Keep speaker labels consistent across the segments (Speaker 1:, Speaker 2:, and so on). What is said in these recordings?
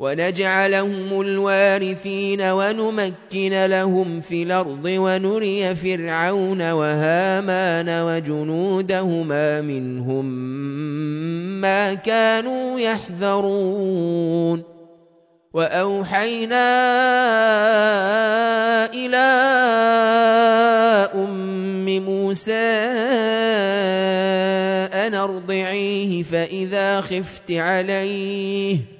Speaker 1: ونجعلهم الوارثين ونمكن لهم في الأرض ونري فرعون وهامان وجنودهما منهم ما كانوا يحذرون. وأوحينا إلى أم موسى أن أرضعيه فإذا خفت عليه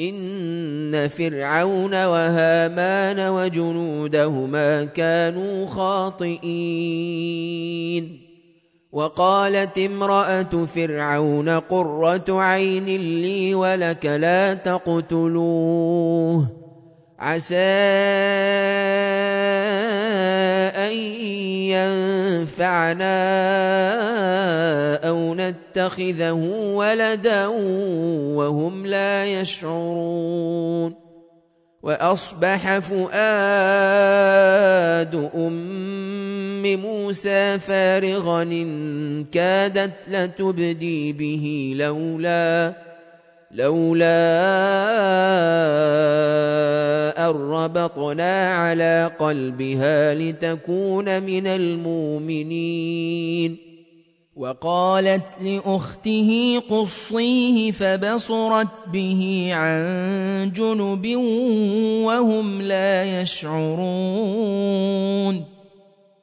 Speaker 1: إن فرعون وهامان وجنودهما كانوا خاطئين وقالت امرأة فرعون قرة عين لي ولك لا تقتلوه عسى أن ينفعنا أو نتخذه ولدا وهم لا يشعرون. وأصبح فؤاد أم موسى فارغا إن كادت لتبدي به لولا لولا ربطنا على قلبها لتكون من المؤمنين وقالت لأخته قصيه فبصرت به عن جنب وهم لا يشعرون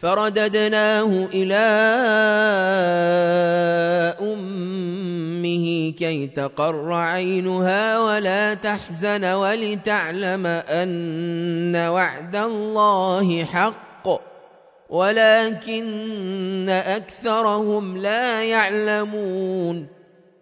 Speaker 1: فرددناه إلى أمه كي تقر عينها ولا تحزن ولتعلم أن وعد الله حق ولكن أكثرهم لا يعلمون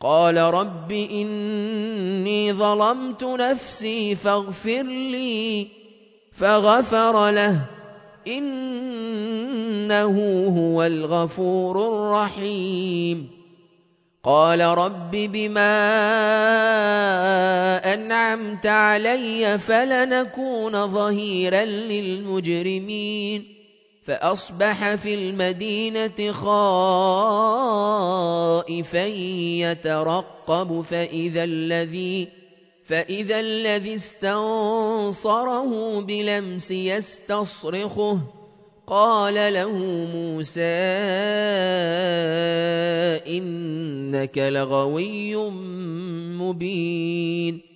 Speaker 1: قال رب إني ظلمت نفسي فاغفر لي فغفر له. إنه هو الغفور الرحيم. قال رب بما أنعمت علي فلنكون ظهيرا للمجرمين. فأصبح في المدينة خائفا يترقب فإذا الذي فإذا الذي استنصره بلمس يستصرخه. قال له موسى إنك لغوي مبين.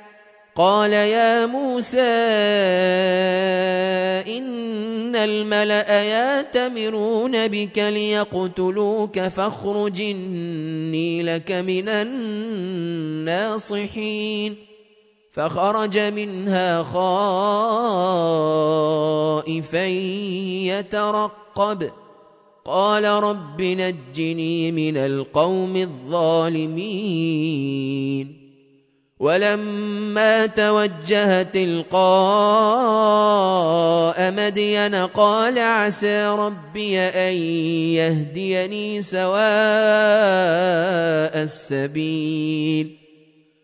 Speaker 1: قال يا موسى إن الملأ ياتمرون بك ليقتلوك فاخرج إني لك من الناصحين. فخرج منها خائفا يترقب. قال رب نجني من القوم الظالمين. ولما توجه تلقاء مدين قال عسى ربي أن يهديني سواء السبيل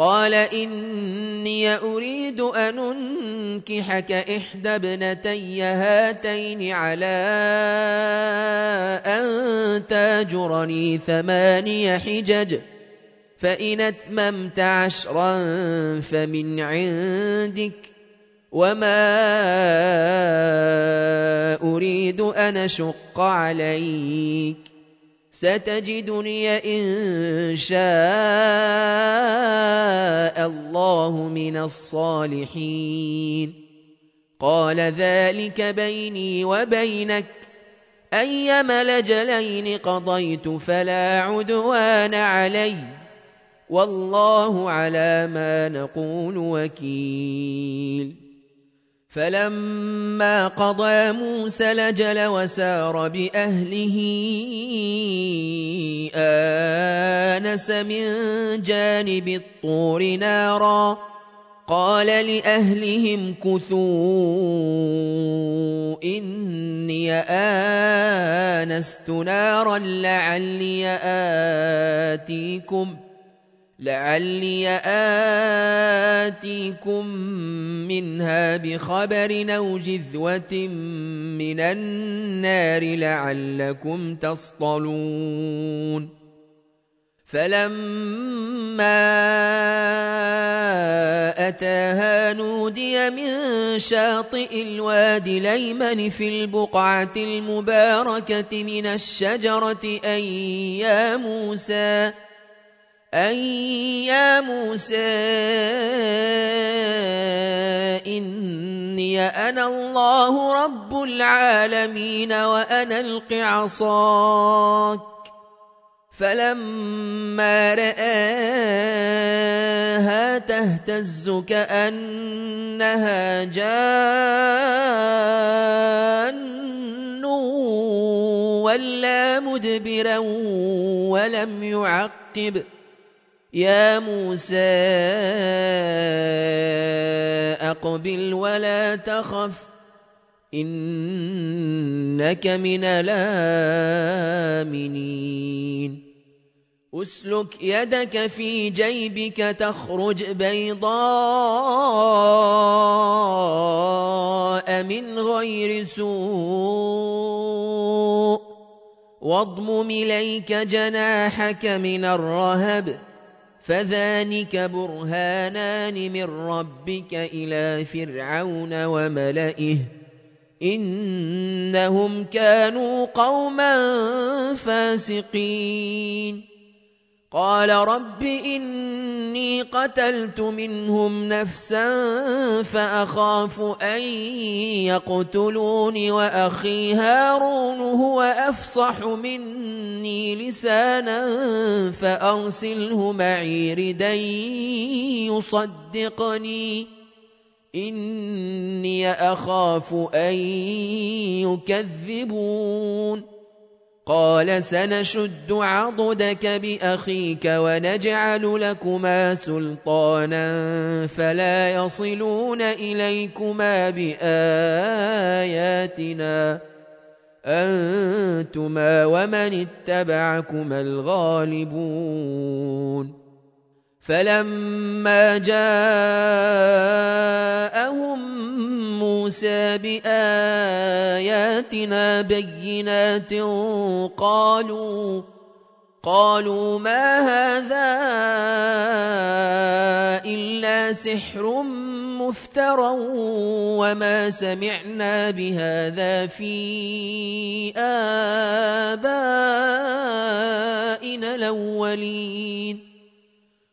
Speaker 1: قال إني أريد أن أنكحك إحدى ابنتي هاتين على أن تاجرني ثماني حجج فإن أتممت عشرا فمن عندك وما أريد أن أشق عليك. ستجدني إن شاء الله من الصالحين. قال ذلك بيني وبينك. أيما لجلين قضيت فلا عدوان علي. والله على ما نقول وكيل. فلما قضى موسى لجل وسار بأهله آنس من جانب الطور نارا. قال لأهلهم كثوا إني آنست نارا لعلي آتيكم لعلي آتيكم منها بخبر أو جذوة من النار لعلكم تصطلون فلما أتاها نودي من شاطئ الوادي ليمن في البقعة المباركة من الشجرة أن يا موسى أن يا موسى إني أنا الله رب العالمين وأنا الق عصاك فلما رآها تهتز كأنها جان ولا مدبرا ولم يعقب. يا موسى أقبل ولا تخف إنك من الآمنين. أسلك يدك في جيبك تخرج بيضاء من غير سوء واضمم إليك جناحك من الرهب. فذلك برهانان من ربك إلى فرعون وملئه انهم كانوا قوما فاسقين قال رب إني قتلت منهم نفسا فأخاف أن يقتلون وأخي هارون هو أفصح مني لسانا فأرسله معي ردا يصدقني. إني أخاف أن يكذبون. قال سنشد عضدك بأخيك ونجعل لكما سلطانا فلا يصلون إليكما بآياتنا أنتما ومن اتبعكما الغالبون فلما جاءهم موسى بآياتنا بينات قالوا قالوا ما هذا إلا سحر مفترى وما سمعنا بهذا في آبائنا الأولين.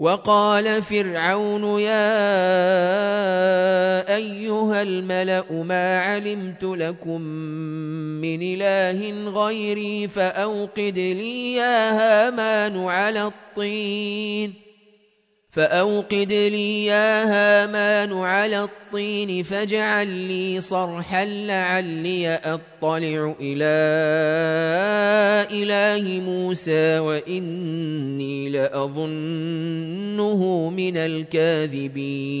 Speaker 1: وقال فرعون يا أيها الملأ ما علمت لكم من إله غيري فأوقد لي يا هامان على الطين فأوقد لي يا هامان على الطين فاجعل لي صرحا لعلي أطلع إلى إله موسى وإني لأظنه من الكاذبين.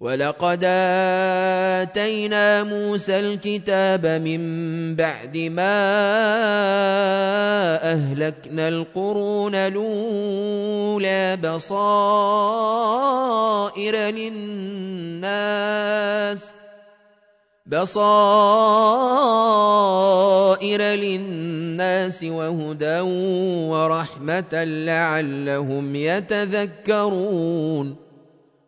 Speaker 1: ولقد آتينا موسى الكتاب من بعد ما أهلكنا القرون الأولى بصائر للناس بصائر للناس وهدى ورحمة لعلهم يتذكرون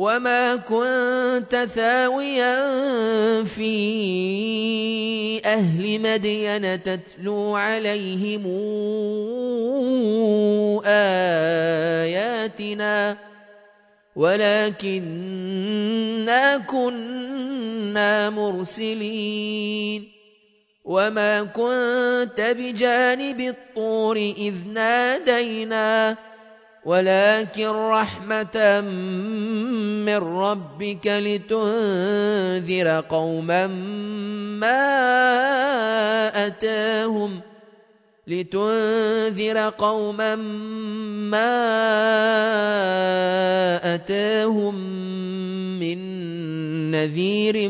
Speaker 1: وما كنت ثاويا في أهل مدين تتلو عليهم آياتنا ولكننا كنا مرسلين وما كنت بجانب الطور إذ نادينا ولكن رحمة من ربك لتنذر قوما ما أتاهم لتنذر قوما ما أتاهم من نذير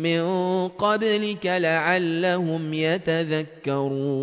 Speaker 1: من قبلك لعلهم يتذكرون.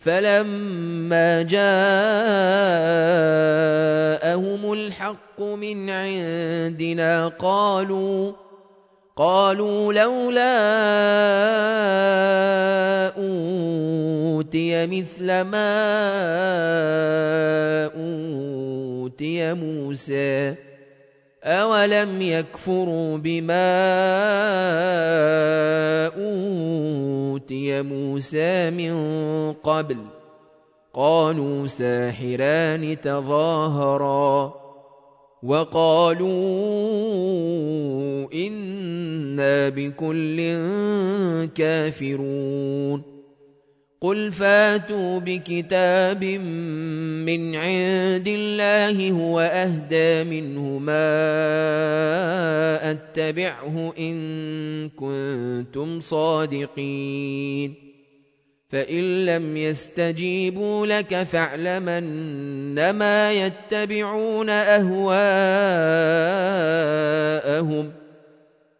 Speaker 1: فلما جاءهم الحق من عندنا قالوا قالوا لولا أوتي مثل ما أوتي موسى. أولم يكفروا بما أوتي موسى من قبل قالوا ساحران تظاهرا وقالوا إنا بكل كافرون قل فاتوا بكتاب من عند الله هو اهدى منه ما اتبعه ان كنتم صادقين فان لم يستجيبوا لك فاعلمن ما يتبعون اهواءهم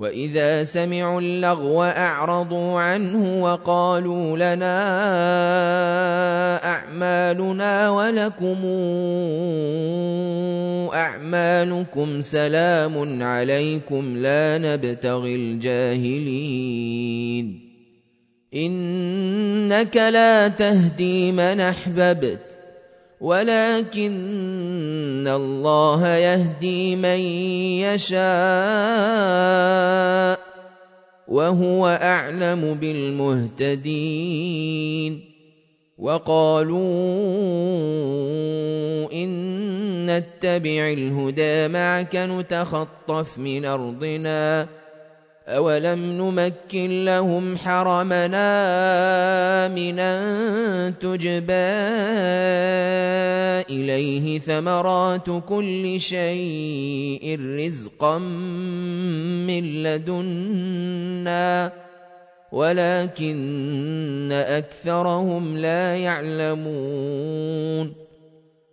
Speaker 1: واذا سمعوا اللغو اعرضوا عنه وقالوا لنا اعمالنا ولكم أعمالكم سلام عليكم لا نبتغي الجاهلين إنك لا تهدي من أحببت ولكن الله يهدي من يشاء وهو أعلم بالمهتدين وقالوا إن نتبع الهدى معك نتخطف من أرضنا أولم نمكن لهم حرمنا آمنا تجبى إليه ثمرات كل شيء رزقا من لدنا ولكن أكثرهم لا يعلمون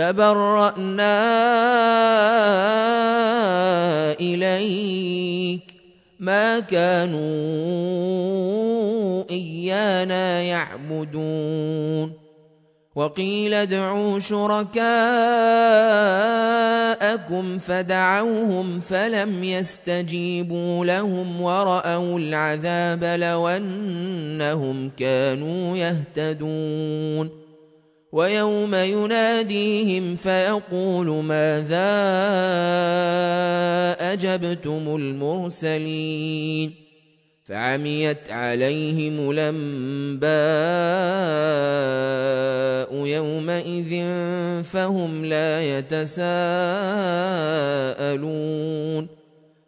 Speaker 1: تبرأنا إليك. ما كانوا إيانا يعبدون. وقيل ادعوا شركاءكم فدعوهم فلم يستجيبوا لهم ورأوا العذاب لو أنهم كانوا يهتدون. ويوم يناديهم فيقول ماذا أجبتم المرسلين فعميت عليهم الأنباء يومئذ فهم لا يتساءلون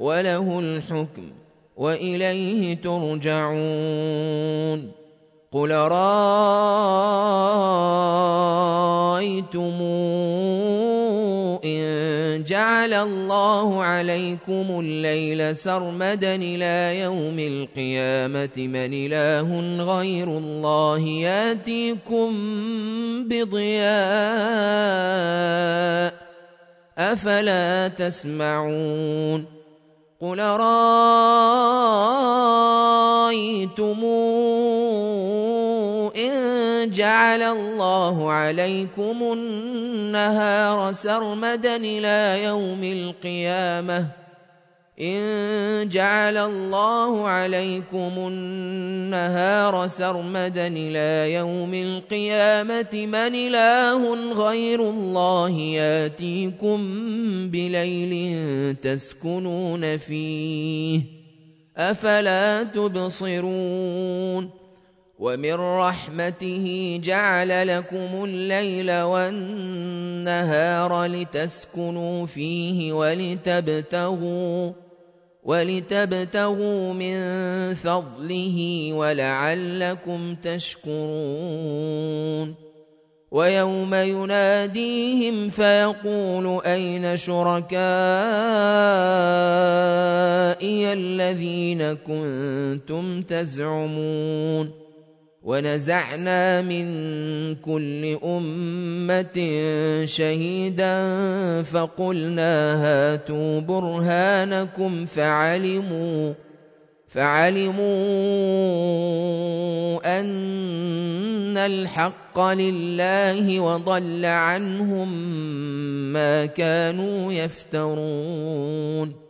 Speaker 1: وله الحكم وإليه ترجعون قل رأيتم إن جعل الله عليكم الليل سرمدا إلى يوم القيامة من إله غير الله ياتيكم بضياء أفلا تسمعون ۖ قل رأيتمون إن جعل الله عليكم النهار سرمدا إلى يوم القيامة إن جعل الله عليكم النهار سرمدا إلى يوم القيامة من إله غير الله يأتيكم بليل تسكنون فيه. أفلا تبصرون؟ ومن رحمته جعل لكم الليل والنهار لتسكنوا فيه ولتبتغوا ولتبتغوا من فضله ولعلكم تشكرون. ويوم يناديهم فيقول أين شركائي الذين كنتم تزعمون؟ ونزعنا من كل أمة شهيدا فقلنا هاتوا برهانكم فعلموا فعلموا أن الحق لله وضل عنهم ما كانوا يفترون.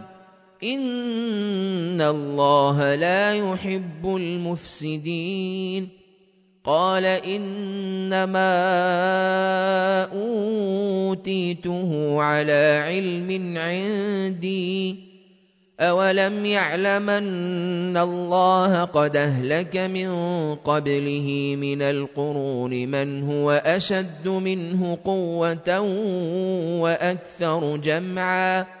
Speaker 1: إن الله لا يحب المفسدين قال إنما أوتيته على علم عندي أولم يعلم أن الله قد أهلك من قبله من القرون من هو أشد منه قوة وأكثر جمعاً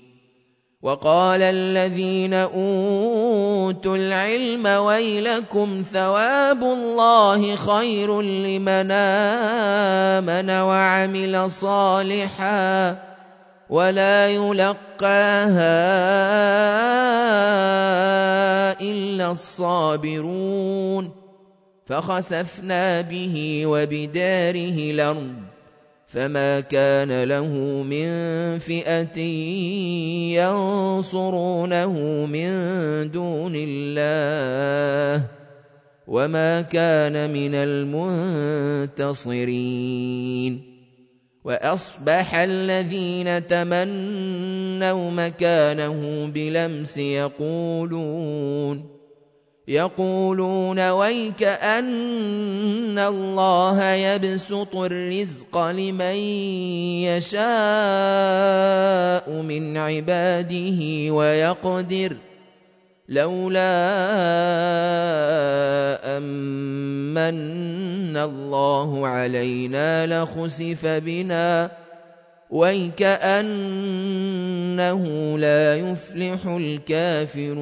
Speaker 1: وقال الذين أوتوا العلم ويلكم ثواب الله خير لمن آمن وعمل صالحا ولا يلقاها إلا الصابرون فخسفنا به وبداره الأرض فما كان له من فئه ينصرونه من دون الله وما كان من المنتصرين واصبح الذين تمنوا مكانه بلمس يقولون يقولون ويك أن الله يبسط الرزق لمن يشاء من عباده ويقدر لولا أمن الله علينا لخسف بنا ويكأنه لا يفلح الكافرون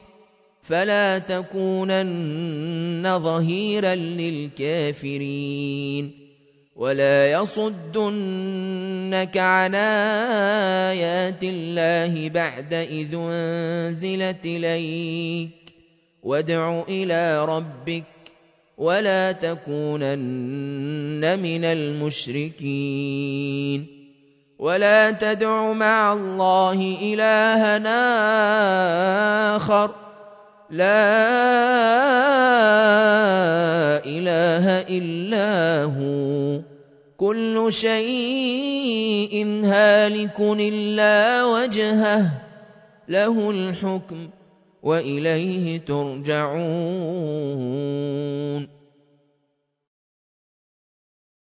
Speaker 1: فلا تكونن ظهيرا للكافرين. ولا يصدنك عن آيات الله بعد إذ أنزلت إليك. وادع إلى ربك ولا تكونن من المشركين. ولا تدع مع الله الها آخر. لا إله إلا هو. كل شيء هالك إلا وجهه له الحكم وإليه ترجعون.